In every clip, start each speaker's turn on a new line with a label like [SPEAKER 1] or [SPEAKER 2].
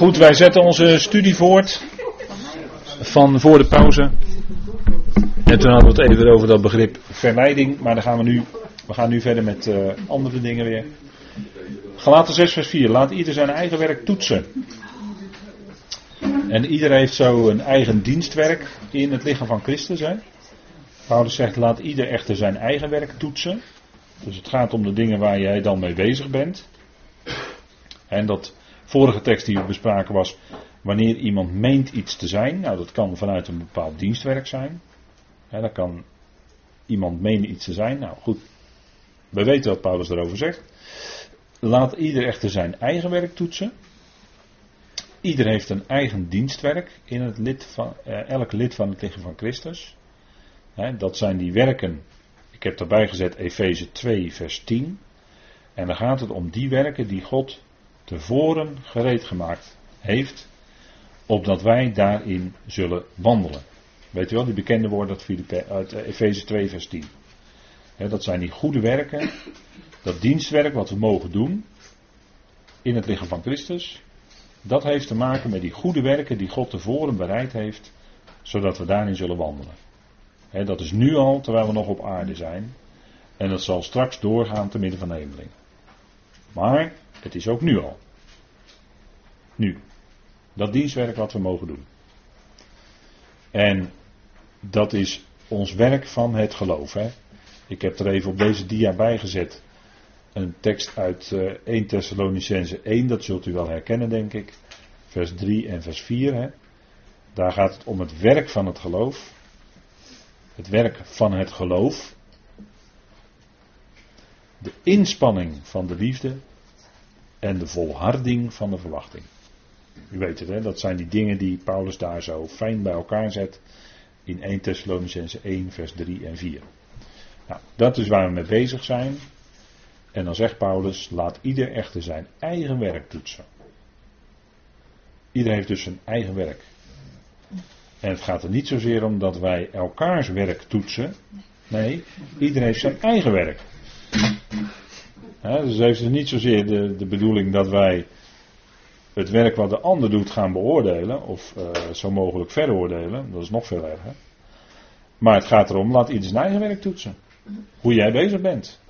[SPEAKER 1] Goed, wij zetten onze studie voort van voor de pauze. En toen hadden we het even over dat begrip verleiding, maar dan gaan we nu, we gaan nu verder met uh, andere dingen weer. Galaten 6 vers 4, laat ieder zijn eigen werk toetsen. En ieder heeft zo een eigen dienstwerk in het lichaam van Christus. Hè? Paulus zegt, laat ieder echter zijn eigen werk toetsen. Dus het gaat om de dingen waar jij dan mee bezig bent. En dat vorige tekst die we bespraken was, wanneer iemand meent iets te zijn. Nou, dat kan vanuit een bepaald dienstwerk zijn. Dat kan iemand menen iets te zijn. Nou goed, we weten wat Paulus erover zegt. Laat ieder echter zijn eigen werk toetsen. Ieder heeft een eigen dienstwerk in het lid van, eh, elk lid van het lichaam van Christus. dat zijn die werken. Ik heb daarbij gezet Efeze 2, vers 10. En dan gaat het om die werken die God tevoren gereed gemaakt heeft, opdat wij daarin zullen wandelen. Weet u wel, die bekende woorden uit Efeze 2, vers 10. dat zijn die goede werken, dat dienstwerk wat we mogen doen in het lichaam van Christus. Dat heeft te maken met die goede werken die God tevoren bereid heeft, zodat we daarin zullen wandelen. dat is nu al, terwijl we nog op aarde zijn. En dat zal straks doorgaan te midden van de hemelingen. Maar het is ook nu al. Nu. Dat dienstwerk wat we mogen doen. En dat is ons werk van het geloof. Hè? Ik heb er even op deze dia bijgezet. Een tekst uit uh, 1 Thessalonicense 1, dat zult u wel herkennen denk ik. Vers 3 en vers 4. Hè? Daar gaat het om het werk van het geloof. Het werk van het geloof. De inspanning van de liefde en de volharding van de verwachting. U weet het, hè? dat zijn die dingen die Paulus daar zo fijn bij elkaar zet in 1 Thessalonicense 1, vers 3 en 4. Nou, dat is waar we mee bezig zijn. En dan zegt Paulus, laat ieder echter zijn eigen werk toetsen. Ieder heeft dus zijn eigen werk. En het gaat er niet zozeer om dat wij elkaars werk toetsen. Nee, iedereen heeft zijn eigen werk. Dus het heeft dus niet zozeer de, de bedoeling dat wij het werk wat de ander doet gaan beoordelen, of uh, zo mogelijk veroordelen, dat is nog veel erger. Maar het gaat erom, laat ieder zijn eigen werk toetsen. Hoe jij bezig bent.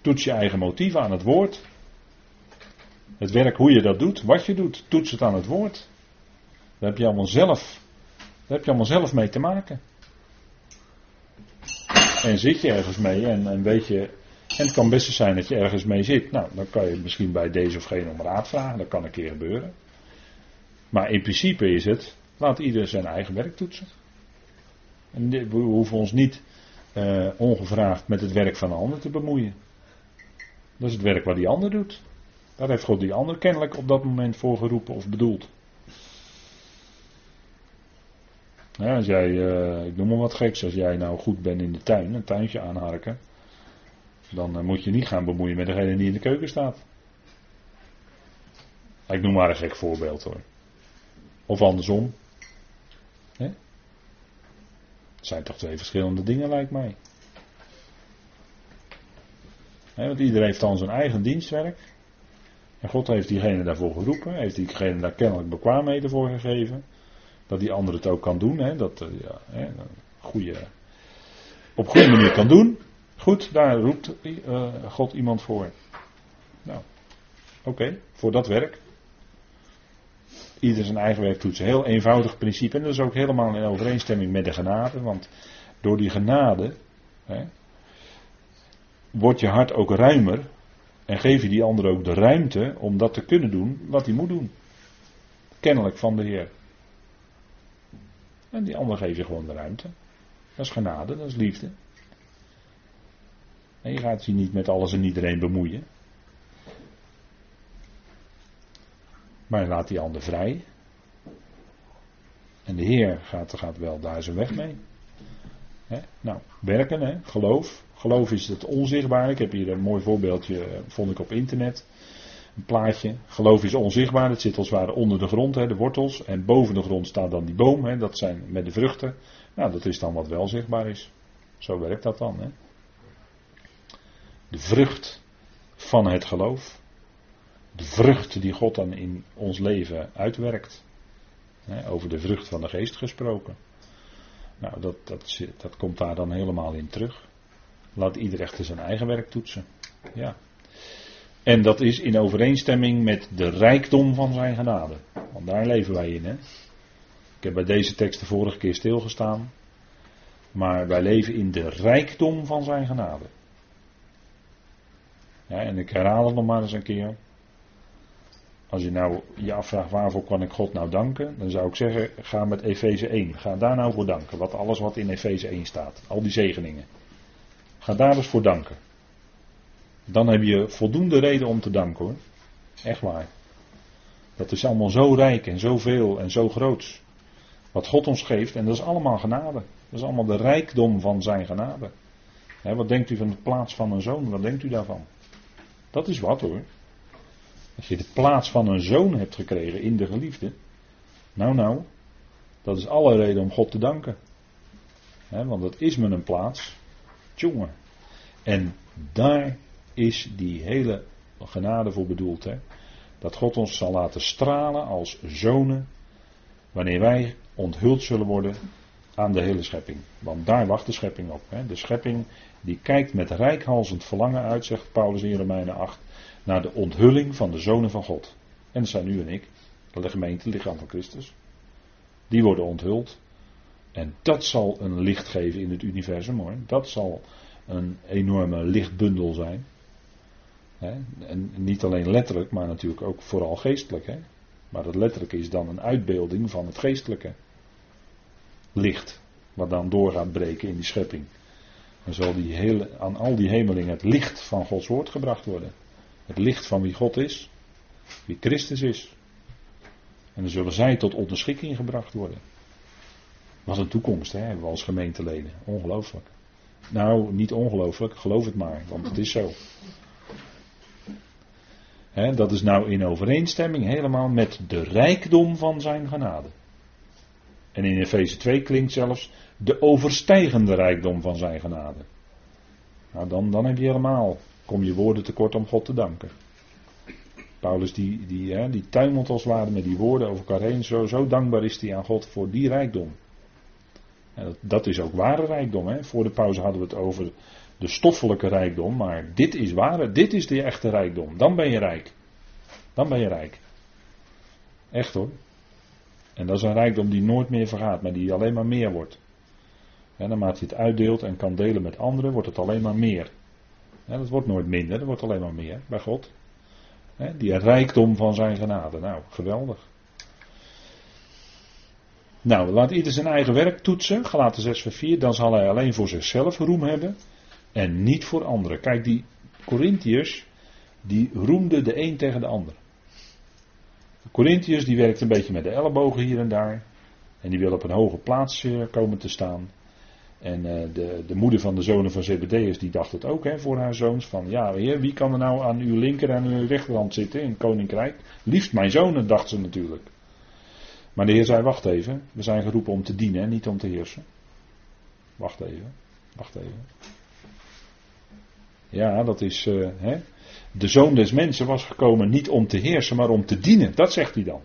[SPEAKER 1] Toets je eigen motieven aan het woord. Het werk, hoe je dat doet, wat je doet, toets het aan het woord. Daar heb je allemaal zelf, daar heb je allemaal zelf mee te maken. En zit je ergens mee en, en weet je, en het kan best zijn dat je ergens mee zit. Nou, dan kan je misschien bij deze of geen om raad vragen. Dat kan een keer gebeuren. Maar in principe is het, laat ieder zijn eigen werk toetsen. En we hoeven ons niet uh, ongevraagd met het werk van een ander te bemoeien. Dat is het werk wat die ander doet. Daar heeft God die ander kennelijk op dat moment voor geroepen of bedoeld. Ja, als jij, uh, ik noem maar wat geks, als jij nou goed bent in de tuin, een tuintje aanharken. Dan eh, moet je niet gaan bemoeien met degene die in de keuken staat. Ik noem maar een gek voorbeeld hoor. Of andersom. Het zijn toch twee verschillende dingen lijkt mij. want iedereen heeft dan zijn eigen dienstwerk. En God heeft diegene daarvoor geroepen. Heeft diegene daar kennelijk bekwaamheden voor gegeven. Dat die ander het ook kan doen. dat uh, ja, goede, op goede manier kan doen. Goed, daar roept uh, God iemand voor. Nou, oké, voor dat werk. Ieder zijn eigen werk toetsen. Heel eenvoudig principe. En dat is ook helemaal in overeenstemming met de genade. Want door die genade hè, wordt je hart ook ruimer. En geef je die ander ook de ruimte om dat te kunnen doen wat hij moet doen. Kennelijk van de Heer. En die ander geef je gewoon de ruimte. Dat is genade, dat is liefde. En je gaat je niet met alles en iedereen bemoeien. Maar laat die ander vrij. En de Heer gaat, gaat wel daar zijn weg mee. Nou, werken, hè? geloof. Geloof is het onzichtbaar. Ik heb hier een mooi voorbeeldje, eh, vond ik op internet. Een plaatje. Geloof is onzichtbaar. Het zit als het ware onder de grond, de wortels. En boven de grond staat dan die boom. Dat zijn met de vruchten. Nou, dat is dan wat wel zichtbaar is. Zo werkt dat dan. Hè. De vrucht van het geloof. de vrucht die God dan in ons leven uitwerkt. over de vrucht van de geest gesproken. Nou, dat, dat, dat komt daar dan helemaal in terug. Laat ieder echter zijn eigen werk toetsen. Ja. En dat is in overeenstemming met de rijkdom van zijn genade. Want daar leven wij in. Hè? Ik heb bij deze tekst de vorige keer stilgestaan. Maar wij leven in de rijkdom van zijn genade. En ik herhaal het nog maar eens een keer. Als je nou je afvraagt waarvoor kan ik God nou danken, dan zou ik zeggen, ga met Efeze 1. Ga daar nou voor danken. Wat alles wat in Efeze 1 staat. Al die zegeningen. Ga daar eens voor danken. Dan heb je voldoende reden om te danken hoor. Echt waar. Dat is allemaal zo rijk en zoveel en zo groots. Wat God ons geeft en dat is allemaal genade. Dat is allemaal de rijkdom van zijn genade. wat denkt u van de plaats van een zoon? Wat denkt u daarvan? Dat is wat hoor. Als je de plaats van een zoon hebt gekregen in de geliefde. Nou nou, dat is alle reden om God te danken. want dat is me een plaats. Tjonge. En daar is die hele genade voor bedoeld. Hè? Dat God ons zal laten stralen als zonen. Wanneer wij onthuld zullen worden aan de hele schepping. Want daar wacht de schepping op. Hè? De schepping die kijkt met rijkhalsend verlangen uit, zegt Paulus in Romeinen 8, naar de onthulling van de zonen van God. En dat zijn u en ik, de gemeente, het lichaam van Christus. Die worden onthuld. En dat zal een licht geven in het universum hoor. Dat zal een enorme lichtbundel zijn. En niet alleen letterlijk, maar natuurlijk ook vooral geestelijk. Maar het letterlijke is dan een uitbeelding van het geestelijke licht. Wat dan door gaat breken in die schepping. Dan zal die hele, aan al die hemelingen het licht van Gods woord gebracht worden. Het licht van wie God is, wie Christus is. En dan zullen zij tot onderschikking gebracht worden. Wat een toekomst hè, hebben we als gemeenteleden. Ongelooflijk. Nou, niet ongelooflijk, geloof het maar, want het is zo. dat is nou in overeenstemming helemaal met de rijkdom van zijn genade. En in Efeze 2 klinkt zelfs de overstijgende rijkdom van zijn genade. Nou, dan, dan heb je helemaal, kom je woorden tekort om God te danken. Paulus die, die, hè, die tuimelt als ware met die woorden over elkaar. Zo, zo dankbaar is hij aan God voor die rijkdom. En dat, dat is ook ware rijkdom. Hè. Voor de pauze hadden we het over de stoffelijke rijkdom. Maar dit is ware, dit is de echte rijkdom. Dan ben je rijk. Dan ben je rijk. Echt hoor. En dat is een rijkdom die nooit meer vergaat, maar die alleen maar meer wordt. En naarmate je het uitdeelt en kan delen met anderen, wordt het alleen maar meer. En dat wordt nooit minder, dat wordt alleen maar meer bij God. Die rijkdom van zijn genade. Nou, geweldig. Nou, laat ieder zijn eigen werk toetsen. Galaten 6 vers 4. Dan zal hij alleen voor zichzelf roem hebben. En niet voor anderen. Kijk, die Corinthiërs, die roemden de een tegen de ander. Corinthiërs, die werkten een beetje met de ellebogen hier en daar. En die willen op een hoge plaats eh, komen te staan. En uh, de, de, moeder van de zonen van Zebedeus, die dacht het ook hè, voor haar zoons. Van ja, heer, wie kan er nou aan uw linker en uw rechterhand zitten in het koninkrijk? Liefst mijn zonen, dacht ze natuurlijk. Maar de Heer zei: Wacht even, we zijn geroepen om te dienen, niet om te heersen. Wacht even, wacht even. Ja, dat is. Uh, hè? De zoon des mensen was gekomen niet om te heersen, maar om te dienen. Dat zegt hij dan.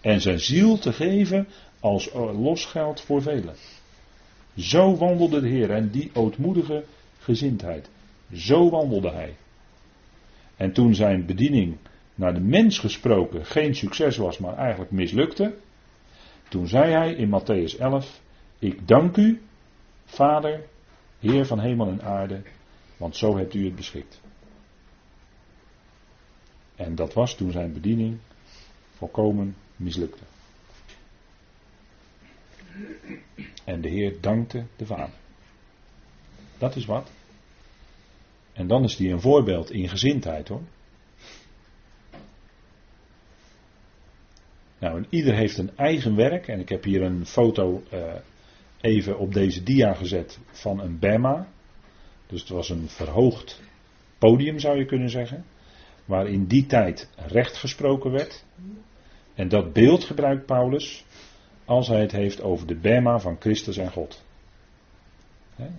[SPEAKER 1] En zijn ziel te geven als losgeld voor velen. Zo wandelde de Heer en die ootmoedige gezindheid. Zo wandelde hij. En toen zijn bediening naar de mens gesproken geen succes was, maar eigenlijk mislukte. Toen zei hij in Matthäus 11: Ik dank u, Vader, Heer van hemel en aarde, want zo hebt u het beschikt. En dat was toen zijn bediening volkomen mislukte. En de Heer dankte de Vader. Dat is wat. En dan is hij een voorbeeld in gezindheid hoor. Nou, en ieder heeft een eigen werk. En ik heb hier een foto uh, even op deze dia gezet van een Bema. Dus het was een verhoogd podium zou je kunnen zeggen. Waar in die tijd recht gesproken werd. En dat beeld gebruikt Paulus als hij het heeft over de Bema van Christus en God.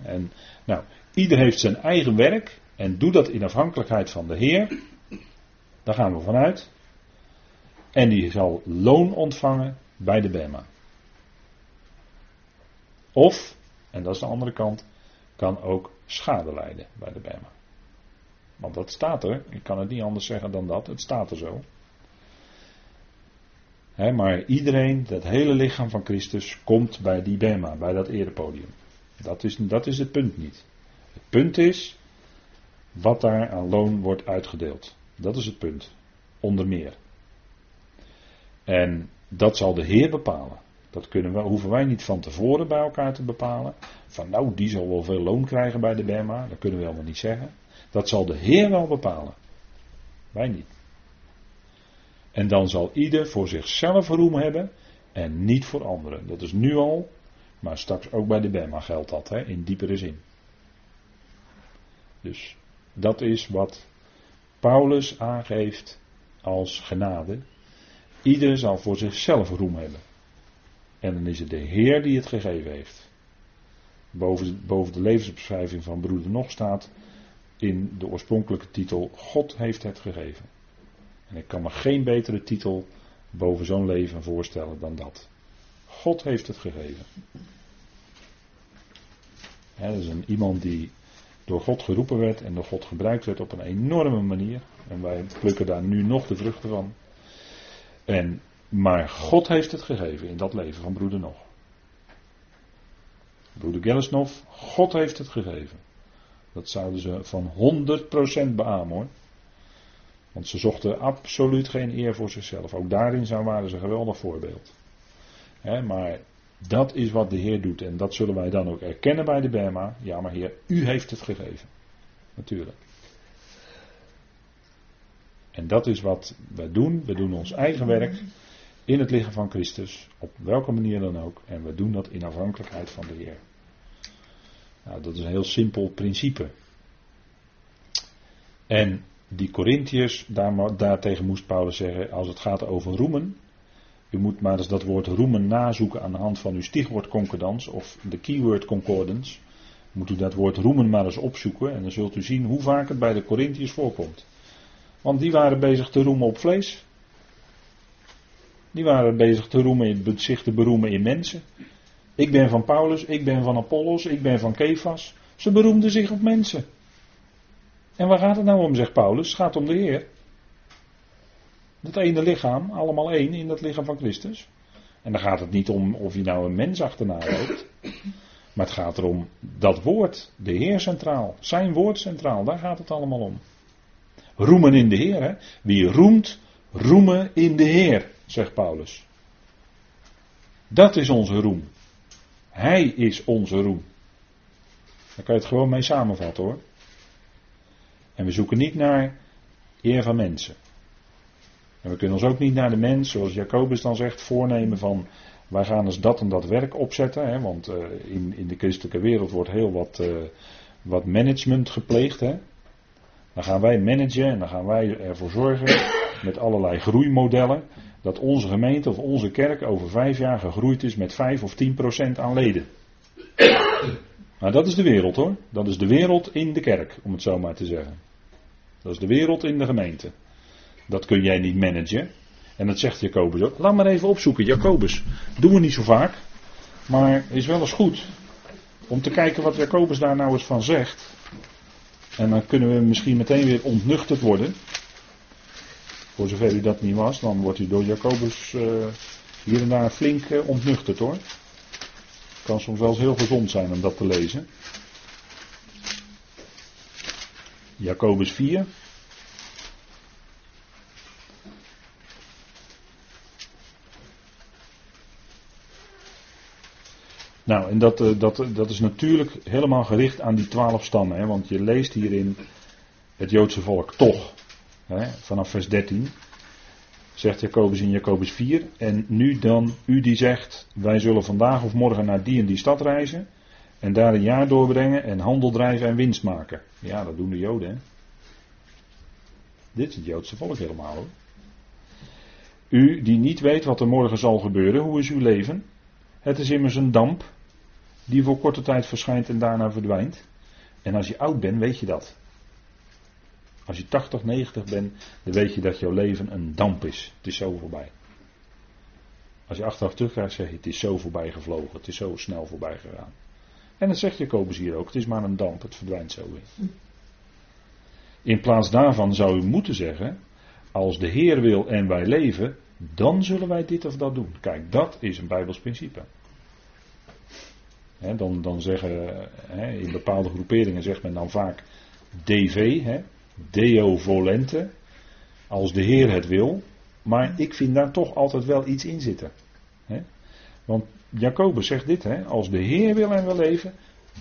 [SPEAKER 1] En nou, ieder heeft zijn eigen werk en doet dat in afhankelijkheid van de Heer. Daar gaan we vanuit. En die zal loon ontvangen bij de Bema. Of, en dat is de andere kant, kan ook schade lijden bij de Bema. Want dat staat er. Ik kan het niet anders zeggen dan dat. Het staat er zo. maar iedereen, dat hele lichaam van Christus, komt bij die Bema, bij dat erepodium. Dat is, dat is het punt niet. Het punt is wat daar aan loon wordt uitgedeeld. Dat is het punt. Onder meer. En dat zal de Heer bepalen. Dat kunnen we, hoeven wij niet van tevoren bij elkaar te bepalen. Van nou, die zal wel veel loon krijgen bij de Bema. Dat kunnen we helemaal niet zeggen. Dat zal de Heer wel bepalen. Wij niet. En dan zal ieder voor zichzelf roem hebben en niet voor anderen. Dat is nu al, maar straks ook bij de Bema geldt dat, hè, in diepere zin. Dus dat is wat Paulus aangeeft als genade. Ieder zal voor zichzelf roem hebben. En dan is het de Heer die het gegeven heeft. Boven, boven de levensbeschrijving van broeder Nog staat in de oorspronkelijke titel God heeft het gegeven. En ik kan me geen betere titel boven zo'n leven voorstellen dan dat. God heeft het gegeven. dat is een, iemand die door God geroepen werd en door God gebruikt werd op een enorme manier. En wij plukken daar nu nog de vruchten van. En, maar God heeft het gegeven in dat leven van broeder Nog. Broeder Gellesnov, God heeft het gegeven. Dat zouden ze van 100% beamen hoor. Want ze zochten absoluut geen eer voor zichzelf. Ook daarin waren ze een geweldig voorbeeld. maar dat is wat de Heer doet. En dat zullen wij dan ook erkennen bij de Bema. Ja, maar Heer, u heeft het gegeven. Natuurlijk. En dat is wat wij doen. We doen ons eigen werk in het lichaam van Christus. Op welke manier dan ook. En we doen dat in afhankelijkheid van de Heer. Nou, dat is een heel simpel principe. En die Corinthiërs, daar, daartegen moest Paulus zeggen, als het gaat over roemen, u moet maar eens dat woord roemen nazoeken aan de hand van uw stichwoordconcordans of de keyword concordance. Moet u dat woord roemen maar eens opzoeken en dan zult u zien hoe vaak het bij de Corinthiërs voorkomt. Want die waren bezig te roemen op vlees. Die waren bezig te roemen, zich te beroemen in mensen. Ik ben van Paulus, ik ben van Apollos, ik ben van Kefas. Ze beroemden zich op mensen. En waar gaat het nou om, zegt Paulus? Het gaat om de Heer. Dat ene lichaam, allemaal één in dat lichaam van Christus. En dan gaat het niet om of je nou een mens achterna loopt. Maar het gaat erom dat woord, de Heer centraal, zijn woord centraal, daar gaat het allemaal om. Roemen in de Heer, hè? Wie roemt, roemen in de Heer, zegt Paulus. Dat is onze roem. Hij is onze roem. Daar kan je het gewoon mee samenvatten hoor. En we zoeken niet naar eer van mensen. En we kunnen ons ook niet naar de mens, zoals Jacobus dan zegt, voornemen van wij gaan eens dat en dat werk opzetten. Hè, want uh, in, in de christelijke wereld wordt heel wat, uh, wat management gepleegd. Hè. Dan gaan wij managen en dan gaan wij ervoor zorgen met allerlei groeimodellen dat onze gemeente of onze kerk over vijf jaar gegroeid is met vijf of tien procent aan leden. Nou, dat is de wereld hoor. Dat is de wereld in de kerk, om het zo maar te zeggen. Dat is de wereld in de gemeente. Dat kun jij niet managen. En dat zegt Jacobus ook. Laat maar even opzoeken, Jacobus. Doen we niet zo vaak. Maar is wel eens goed om te kijken wat Jacobus daar nou eens van zegt. En dan kunnen we misschien meteen weer ontnuchterd worden. Voor zover u dat niet was, dan wordt u door Jacobus uh, hier en daar flink uh, ontnuchterd hoor. Kan soms wel eens heel gezond zijn om dat te lezen. Jacobus 4. Nou, en dat, eh, dat, dat is natuurlijk helemaal gericht aan die twaalf stammen. Hè, want je leest hierin het Joodse volk toch. Vanaf vers 13. Zegt Jacobus in Jacobus 4. En nu dan, u die zegt, wij zullen vandaag of morgen naar die en die stad reizen. En daar een jaar doorbrengen en handel drijven en winst maken. Ja, dat doen de Joden. Hè? Dit is het Joodse volk helemaal hoor. U die niet weet wat er morgen zal gebeuren, hoe is uw leven? Het is immers een damp die voor korte tijd verschijnt en daarna verdwijnt. En als je oud bent, weet je dat. Als je 80, 90 bent, dan weet je dat jouw leven een damp is. Het is zo voorbij. Als je achteraf terugkijkt, zeg je: Het is zo voorbij gevlogen. Het is zo snel voorbij gegaan. En dat zegt Jacobus hier ook: Het is maar een damp. Het verdwijnt zo weer. In plaats daarvan zou u moeten zeggen: Als de Heer wil en wij leven, dan zullen wij dit of dat doen. Kijk, dat is een Bijbels principe. dan, dan zeggen, in bepaalde groeperingen zegt men dan vaak DV, Deo volente, als de Heer het wil. Maar ik vind daar toch altijd wel iets in zitten. Want Jacobus zegt dit, als de Heer wil en we leven,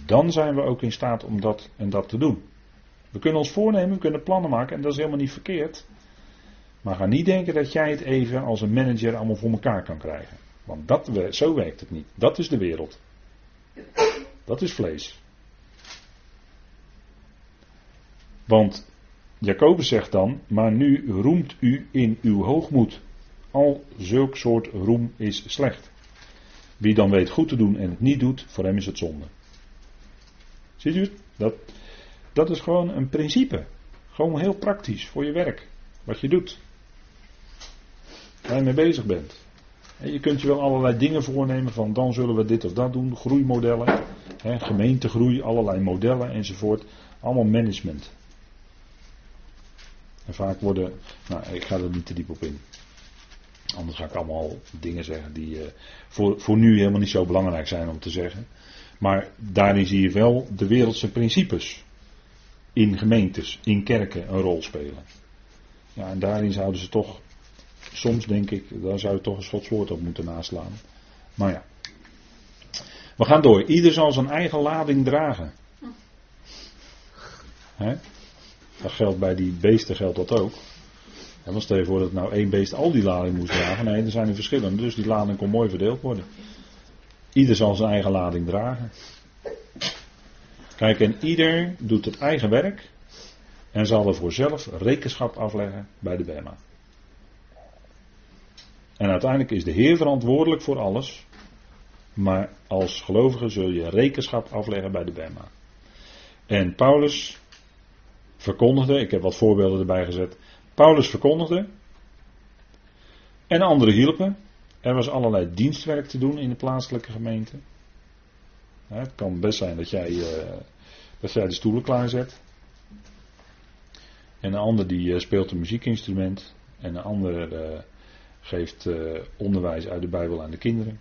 [SPEAKER 1] dan zijn we ook in staat om dat en dat te doen. We kunnen ons voornemen, we kunnen plannen maken en dat is helemaal niet verkeerd. Maar ga niet denken dat jij het even als een manager allemaal voor elkaar kan krijgen. Want dat, zo werkt het niet. Dat is de wereld. Dat is vlees. Want Jacobus zegt dan, maar nu roemt u in uw hoogmoed. Al zulk soort roem is slecht. Wie dan weet goed te doen en het niet doet, voor hem is het zonde. Ziet u? Dat, dat is gewoon een principe. Gewoon heel praktisch voor je werk. Wat je doet. Waar je mee bezig bent. je kunt je wel allerlei dingen voornemen van dan zullen we dit of dat doen. Groeimodellen. gemeentegroei, allerlei modellen enzovoort. Allemaal management. En vaak worden, nou ik ga er niet te diep op in. Anders ga ik allemaal dingen zeggen die uh, voor, voor nu helemaal niet zo belangrijk zijn om te zeggen. Maar daarin zie je wel de wereldse principes in gemeentes, in kerken een rol spelen. Ja, en daarin zouden ze toch, soms denk ik, daar zou je toch een Gods woord op moeten naslaan. Maar ja. We gaan door. Ieder zal zijn eigen lading dragen. Hè? Dat geldt bij die beesten geldt dat ook. En dan stel je voor dat nou één beest al die lading moest dragen. Nee, er zijn er verschillende, dus die lading kon mooi verdeeld worden. Ieder zal zijn eigen lading dragen. Kijk, en ieder doet het eigen werk en zal er voor zelf rekenschap afleggen bij de Bema. En uiteindelijk is de Heer verantwoordelijk voor alles, maar als gelovige zul je rekenschap afleggen bij de Bema. En Paulus verkondigde, ik heb wat voorbeelden erbij gezet. Paulus verkondigde en anderen hielpen. Er was allerlei dienstwerk te doen in de plaatselijke gemeente. Het kan best zijn dat jij, uh, dat jij de stoelen klaarzet. En een ander die uh, speelt een muziekinstrument. En een ander uh, geeft onderwijs uit de Bijbel aan de kinderen.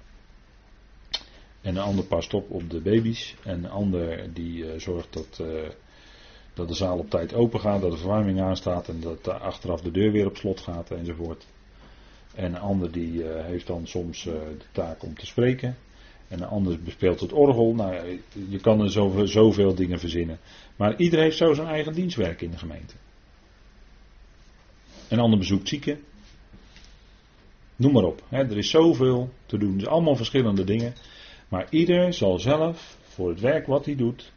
[SPEAKER 1] En een ander past op op de baby's. En een ander die zorgt dat, dat de zaal op tijd open gaat, dat de verwarming aanstaat en dat achteraf de deur weer op slot gaat enzovoort. En een ander die heeft dan soms de taak om te spreken. En een ander bespeelt het orgel. Nou, je kan er zoveel, dingen verzinnen. Maar iedereen heeft zo zijn eigen dienstwerk in de gemeente. Een ander bezoekt zieken. Noem maar op. Hè. Er is zoveel te doen. Zijn allemaal verschillende dingen. Maar ieder zal zelf voor het werk wat hij doet.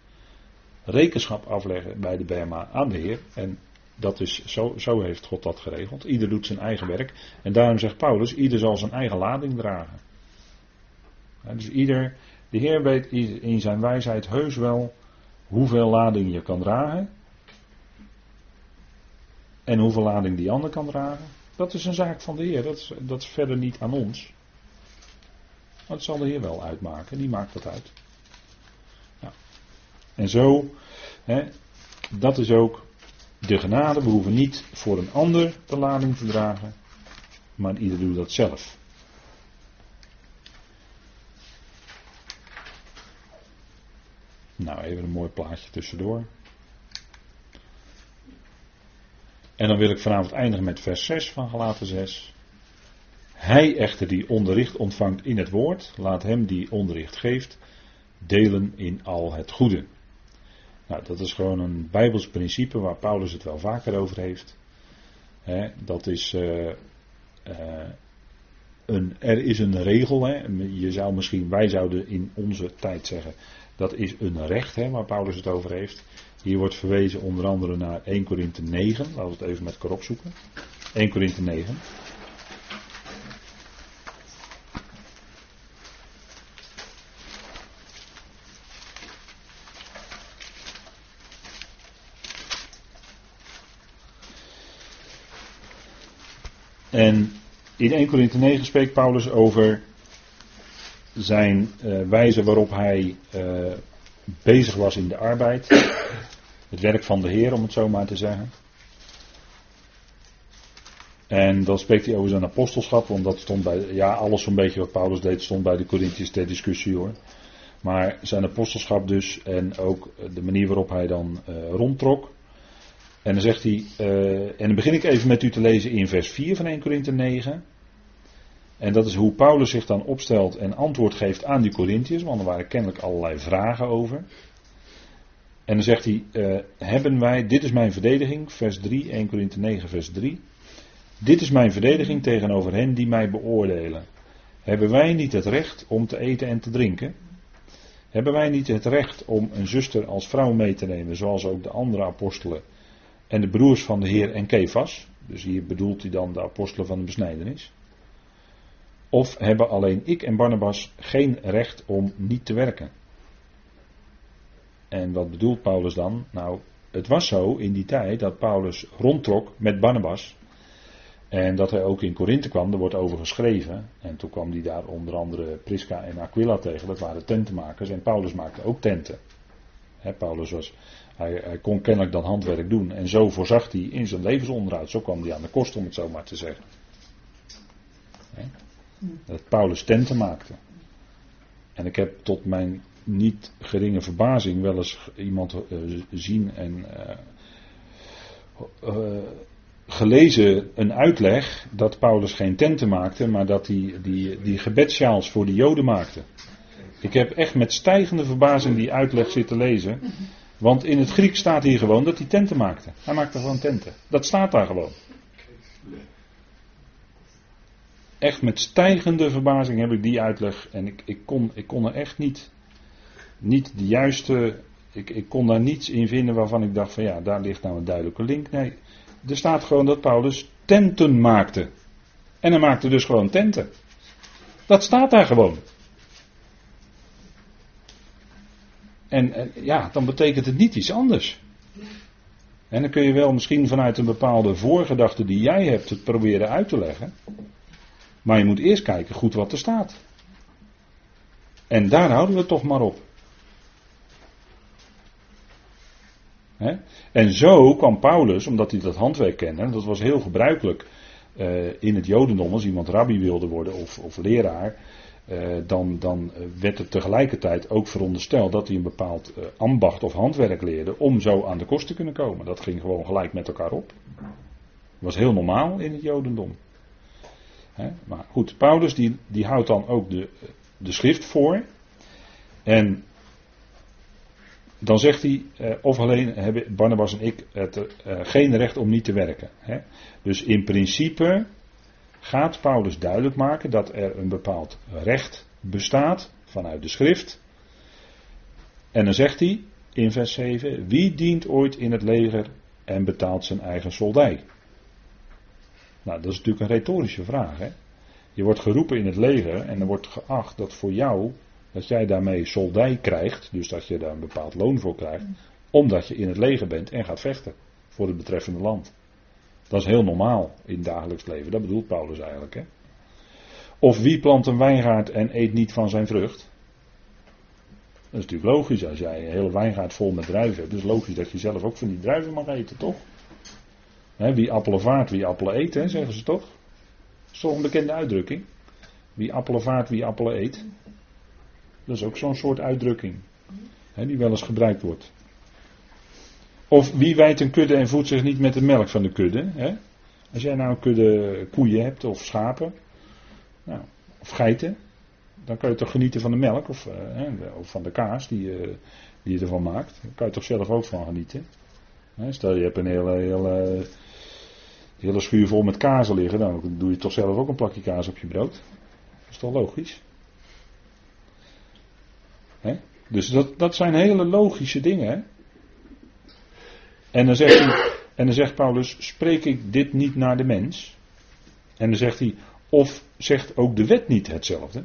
[SPEAKER 1] Rekenschap afleggen bij de Berma aan de Heer. En dat is, zo, zo heeft God dat geregeld. Ieder doet zijn eigen werk. En daarom zegt Paulus: ieder zal zijn eigen lading dragen dus ieder, de Heer weet in zijn wijsheid heus wel hoeveel lading je kan dragen. En hoeveel lading die ander kan dragen. Dat is een zaak van de Heer. Dat is, dat is verder niet aan ons. Maar dat zal de Heer wel uitmaken. Die maakt dat uit. En zo, hè, dat is ook de genade. We hoeven niet voor een ander de lading te dragen. Maar ieder doet dat zelf. Nou, even een mooi plaatje tussendoor. En dan wil ik vanavond eindigen met vers 6 van Galaten 6. Hij echter die onderricht ontvangt in het woord, laat hem die onderricht geeft, delen in al het goede. Nou, dat is gewoon een Bijbels principe waar Paulus het wel vaker over heeft. dat is. Uh, uh, een, er is een regel. Je zou misschien, wij zouden in onze tijd zeggen. Dat is een recht hè, waar Paulus het over heeft. Hier wordt verwezen onder andere naar 1 Korinthe 9. Laten we het even met elkaar opzoeken. 1 Korinthe 9. En in 1 Corinthië 9 spreekt Paulus over zijn uh, wijze waarop hij uh, bezig was in de arbeid. Het werk van de Heer, om het zo maar te zeggen. En dan spreekt hij over zijn apostelschap, want dat stond bij, ja, alles zo'n beetje wat Paulus deed stond bij de Corinthiërs ter discussie hoor. Maar zijn apostelschap dus en ook de manier waarop hij dan uh, rondtrok. En dan zegt hij, uh, en dan begin ik even met u te lezen in vers 4 van 1 Korinthe 9. En dat is hoe Paulus zich dan opstelt en antwoord geeft aan die Corinthiërs, want er waren kennelijk allerlei vragen over. En dan zegt hij, uh, hebben wij, dit is mijn verdediging, vers 3, 1 Korinthe 9, vers 3. Dit is mijn verdediging tegenover hen die mij beoordelen. Hebben wij niet het recht om te eten en te drinken? Hebben wij niet het recht om een zuster als vrouw mee te nemen, zoals ook de andere apostelen en de broers van de Heer en Kefas? Dus hier bedoelt hij dan de apostelen van de besnijdenis. Of hebben alleen ik en Barnabas geen recht om niet te werken? En wat bedoelt Paulus dan? Nou, het was zo in die tijd dat Paulus rondtrok met Barnabas en dat hij ook in Korinthe kwam, er wordt over geschreven. En toen kwam hij daar onder andere Prisca en Aquila tegen, dat waren tentenmakers. En Paulus maakte ook tenten. Paulus was, hij, hij, kon kennelijk dan handwerk doen. En zo voorzag hij in zijn levensonderhoud. Zo kwam hij aan de kost, om het zo maar te zeggen. Dat Paulus tenten maakte. En ik heb tot mijn niet geringe verbazing wel eens iemand uh, zien en. Uh, uh, gelezen een uitleg dat Paulus geen tenten maakte, maar dat hij die, die gebedsjaals voor de Joden maakte. Ik heb echt met stijgende verbazing die uitleg zitten lezen. Want in het Griek staat hier gewoon dat hij tenten maakte. Hij maakte gewoon tenten. Dat staat daar gewoon. Echt met stijgende verbazing heb ik die uitleg. En ik, ik, kon, ik kon er echt niet, niet de juiste. Ik, ik kon daar niets in vinden waarvan ik dacht van ja, daar ligt nou een duidelijke link. Nee, er staat gewoon dat Paulus tenten maakte. En hij maakte dus gewoon tenten. Dat staat daar gewoon. En, ja, dan betekent het niet iets anders. En dan kun je wel misschien vanuit een bepaalde voorgedachte die jij hebt het proberen uit te leggen. Maar je moet eerst kijken goed wat er staat. En daar houden we toch maar op. En zo kwam Paulus, omdat hij dat handwerk kende, dat was heel gebruikelijk uh, in het Jodendom, als iemand rabbi wilde worden of, of leraar, dan, dan, werd het tegelijkertijd ook verondersteld dat hij een bepaald uh, ambacht of handwerk leerde om zo aan de kost te kunnen komen. Dat ging gewoon gelijk met elkaar op. Dat was heel normaal in het Jodendom. Maar goed, Paulus die, die houdt dan ook de, de schrift voor. En dan zegt hij, eh, of alleen hebben Barnabas en ik het, uh, geen recht om niet te werken. Hè? Dus in principe gaat Paulus duidelijk maken dat er een bepaald recht bestaat vanuit de schrift. En dan zegt hij in vers 7, wie dient ooit in het leger en betaalt zijn eigen soldij? Nou, dat is natuurlijk een retorische vraag. Hè? Je wordt geroepen in het leger en er wordt geacht dat voor jou dat jij daarmee soldij krijgt, dus dat je daar een bepaald loon voor krijgt, omdat je in het leger bent en gaat vechten voor het betreffende land. Dat is heel normaal in het dagelijks leven, dat bedoelt Paulus eigenlijk. Hè? Of wie plant een wijngaard en eet niet van zijn vrucht? Dat is natuurlijk logisch, als jij een hele wijngaard vol met druiven hebt, dus logisch dat je zelf ook van die druiven mag eten, toch? wie appelen vaart, wie appelen eet, hè, zeggen ze toch? Is een bekende uitdrukking? Wie appelen vaart, wie appelen eet. Dat is ook zo'n soort uitdrukking. Die wel eens gebruikt wordt. Of wie wijt een kudde en voedt zich niet met de melk van de kudde. Hè? Als jij nou een kudde koeien hebt of schapen. Nou, of geiten. Dan kan je toch genieten van de melk of, uh, of van de kaas die, uh, die je ervan maakt. Daar kan je toch zelf ook van genieten. Hè? Stel je hebt een hele, hele, hele schuur vol met kazen liggen. Dan doe je toch zelf ook een plakje kaas op je brood. Dat is toch logisch? Dus dat, dat zijn hele logische dingen. Hè? En, dan zegt hij, en dan zegt Paulus: Spreek ik dit niet naar de mens? En dan zegt hij: Of zegt ook de wet niet hetzelfde?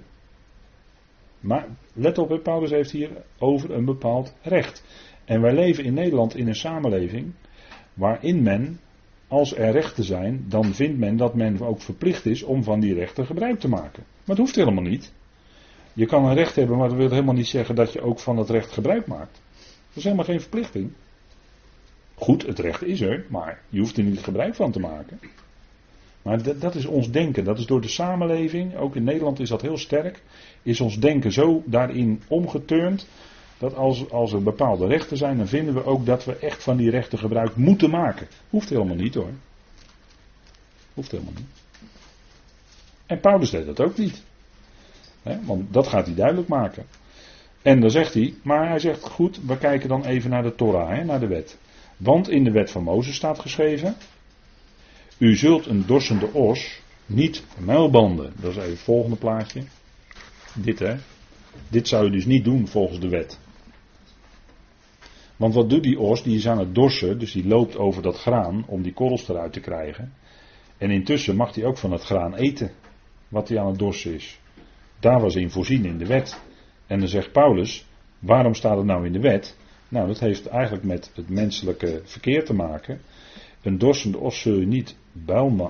[SPEAKER 1] Maar let op, Paulus heeft hier over een bepaald recht. En wij leven in Nederland in een samenleving waarin men als er rechten zijn, dan vindt men dat men ook verplicht is om van die rechten gebruik te maken. Maar dat hoeft helemaal niet. Je kan een recht hebben, maar dat wil helemaal niet zeggen dat je ook van het recht gebruik maakt. Dat is helemaal geen verplichting. Goed, het recht is er, maar je hoeft er niet gebruik van te maken. Maar dat, dat, is ons denken. Dat is door de samenleving, ook in Nederland is dat heel sterk, is ons denken zo daarin omgeturnd. Dat als, als er bepaalde rechten zijn, dan vinden we ook dat we echt van die rechten gebruik moeten maken. Hoeft helemaal niet hoor. Hoeft helemaal niet. En Paulus deed dat ook niet. want dat gaat hij duidelijk maken. En dan zegt hij, maar hij zegt goed, we kijken dan even naar de Torah, naar de wet. Want in de wet van Mozes staat geschreven, u zult een dorsende os niet muilbanden. Dat is even het volgende plaatje. Dit hè. Dit zou je dus niet doen volgens de wet. Want wat doet die os? Die is aan het dorsen, dus die loopt over dat graan om die korrels eruit te krijgen. En intussen mag hij ook van het graan eten, wat hij aan het dorsen is. Daar was in voorzien in de wet. En dan zegt Paulus, waarom staat het nou in de wet? Nou, dat heeft eigenlijk met het menselijke verkeer te maken. Een dorsende os zul je niet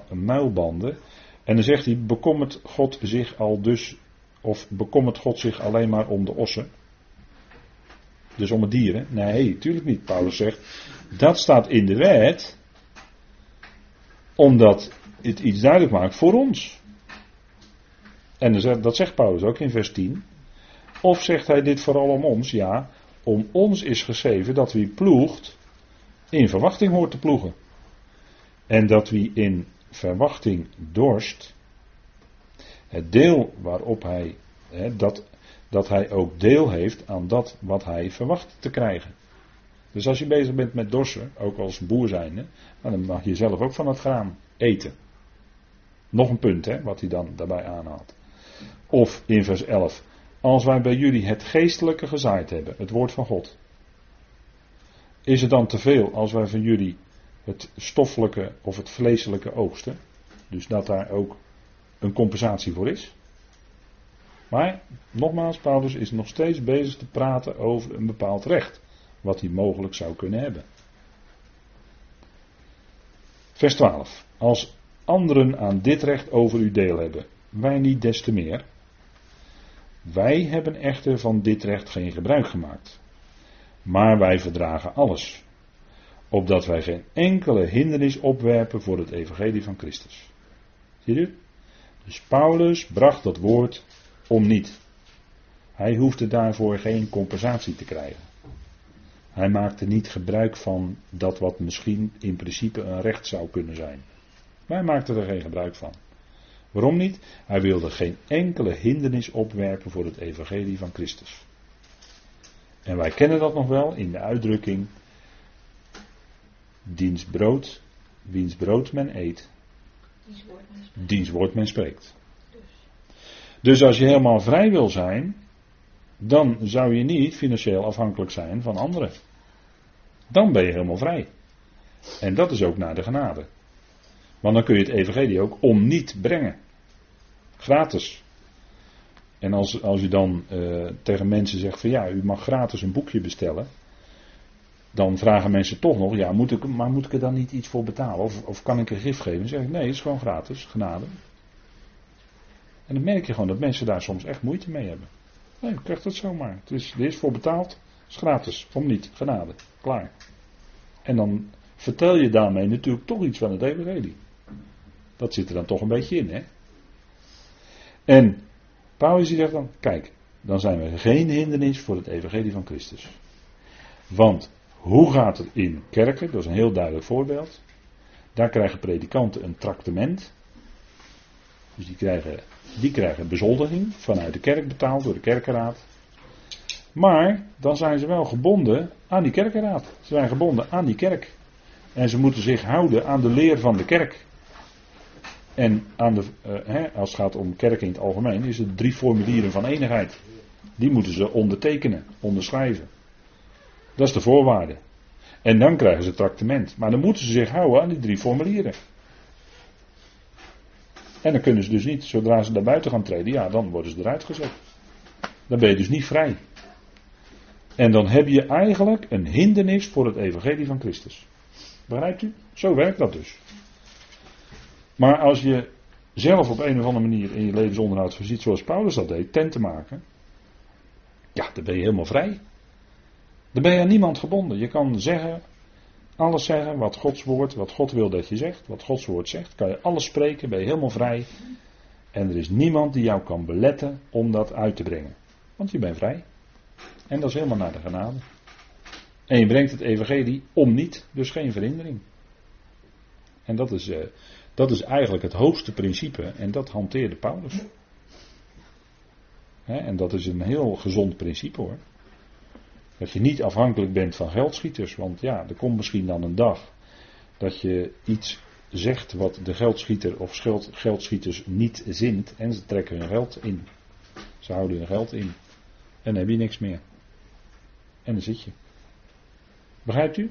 [SPEAKER 1] muilbanden. En dan zegt hij, bekommert God zich al dus, of bekommert God zich alleen maar om de ossen? Dus om het dieren? Nee, tuurlijk niet. Paulus zegt, dat staat in de wet, omdat het iets duidelijk maakt voor ons. En dat zegt Paulus ook in vers 10. Of zegt hij dit vooral om ons? Ja, om ons is geschreven dat wie ploegt, in verwachting hoort te ploegen. En dat wie in verwachting dorst, het deel waarop hij, dat, dat hij ook deel heeft aan dat wat hij verwacht te krijgen. Dus als je bezig bent met dorsen, ook als boer zijnde, dan mag je zelf ook van het graan eten. Nog een punt, hè, wat hij dan daarbij aanhaalt. Of in vers 11, als wij bij jullie het geestelijke gezaaid hebben, het woord van God. Is het dan te veel als wij van jullie het stoffelijke of het vleeselijke oogsten? Dus dat daar ook een compensatie voor is? Maar, nogmaals, Paulus is nog steeds bezig te praten over een bepaald recht. Wat hij mogelijk zou kunnen hebben. Vers 12. Als anderen aan dit recht over u deel hebben, wij niet des te meer. Wij hebben echter van dit recht geen gebruik gemaakt. Maar wij verdragen alles. Opdat wij geen enkele hindernis opwerpen voor het evangelie van Christus. Zie je? Dus Paulus bracht dat woord om niet. Hij hoefde daarvoor geen compensatie te krijgen. Hij maakte niet gebruik van dat wat misschien in principe een recht zou kunnen zijn. Maar hij maakte er geen gebruik van. Waarom niet? Hij wilde geen enkele hindernis opwerpen voor het evangelie van Christus. En wij kennen dat nog wel in de uitdrukking: diens brood, wiens brood men eet, diens woord men spreekt. Dus als je helemaal vrij wil zijn, dan zou je niet financieel afhankelijk zijn van anderen. Dan ben je helemaal vrij. En dat is ook naar de genade. Want dan kun je het evangelie ook om niet brengen. Gratis. En als, als u dan uh, tegen mensen zegt van ja, u mag gratis een boekje bestellen. Dan vragen mensen toch nog, ja, moet ik, maar moet ik er dan niet iets voor betalen? Of, of kan ik een gif geven? Dan zeg ik nee, het is gewoon gratis, genade. En dan merk je gewoon dat mensen daar soms echt moeite mee hebben. Nee, je krijgt het zomaar. Het is, er is voor betaald, het is gratis, om niet, genade, klaar. En dan vertel je daarmee natuurlijk toch iets van het evangelie. Dat zit er dan toch een beetje in, hè? En Paulus zegt dan, kijk, dan zijn we geen hindernis voor het evangelie van Christus. Want hoe gaat het in kerken? Dat is een heel duidelijk voorbeeld. Daar krijgen predikanten een tractement. Dus die krijgen, die krijgen bezoldiging vanuit de kerk betaald door de kerkenraad. Maar dan zijn ze wel gebonden aan die kerkenraad. Ze zijn gebonden aan die kerk. En ze moeten zich houden aan de leer van de kerk. En aan de, uh, hè, als het gaat om kerken in het algemeen, is het drie formulieren van eenigheid. Die moeten ze ondertekenen, onderschrijven. Dat is de voorwaarde. En dan krijgen ze tractement. Maar dan moeten ze zich houden aan die drie formulieren. En dan kunnen ze dus niet, zodra ze daar buiten gaan treden, ja, dan worden ze eruit gezet. Dan ben je dus niet vrij. En dan heb je eigenlijk een hindernis voor het evangelie van Christus. Begrijpt u? Zo werkt dat dus. Maar als je zelf op een of andere manier in je levensonderhoud voorziet zoals Paulus dat deed, tent te maken, ja, dan ben je helemaal vrij. Dan ben je aan niemand gebonden. Je kan zeggen, alles zeggen wat Gods woord, wat God wil dat je zegt, wat Gods woord zegt. Kan je alles spreken, ben je helemaal vrij. En er is niemand die jou kan beletten om dat uit te brengen. Want je bent vrij. En dat is helemaal naar de genade. En je brengt het evangelie om niet, dus geen verhindering. En dat is, uh, dat is eigenlijk het hoogste principe en dat hanteerde Paulus. en dat is een heel gezond principe hoor. Dat je niet afhankelijk bent van geldschieters, want ja, er komt misschien dan een dag dat je iets zegt wat de geldschieter of geldschieters niet zint en ze trekken hun geld in. Ze houden hun geld in. En dan heb je niks meer. En dan zit je. Begrijpt u?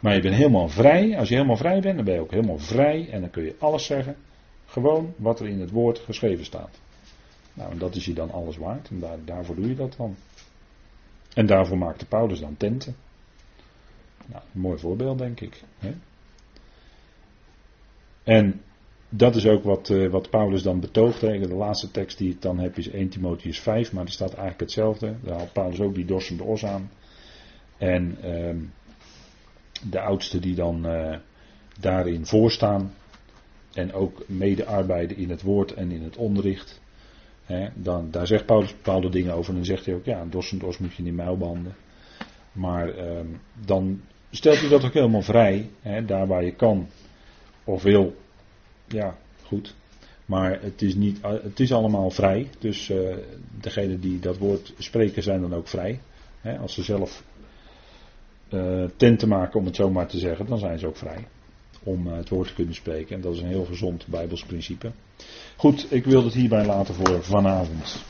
[SPEAKER 1] Maar je bent helemaal vrij. Als je helemaal vrij bent, dan ben je ook helemaal vrij. En dan kun je alles zeggen. Gewoon wat er in het woord geschreven staat. Nou, en dat is je dan alles waard. En daar, daarvoor doe je dat dan. En daarvoor maakte Paulus dan tenten. Nou, een mooi voorbeeld, denk ik. Hè? En dat is ook wat, uh, wat Paulus dan betoogt. Hè. De laatste tekst die ik dan heb is 1 Timotheus 5, maar er staat eigenlijk hetzelfde. Daar haalt Paulus ook die dorsende os aan. En uh, de oudsten die dan uh, daarin voorstaan en ook medearbeiden in het woord en in het onderricht. Hè, dan, daar zegt Paulus bepaalde dingen over en dan zegt hij ook, ja, een dorsend os moet je niet muilbanden. Maar uh, dan stelt hij dat ook helemaal vrij, hè, daar waar je kan of wil. Ja, goed. Maar het is, niet, het is allemaal vrij. Dus uh, degenen die dat woord spreken zijn dan ook vrij. Hè, als ze zelf uh, tent te maken, om het zo maar te zeggen, dan zijn ze ook vrij om uh, het woord te kunnen spreken. En dat is een heel gezond Bijbels principe. Goed, ik wil het hierbij laten voor vanavond.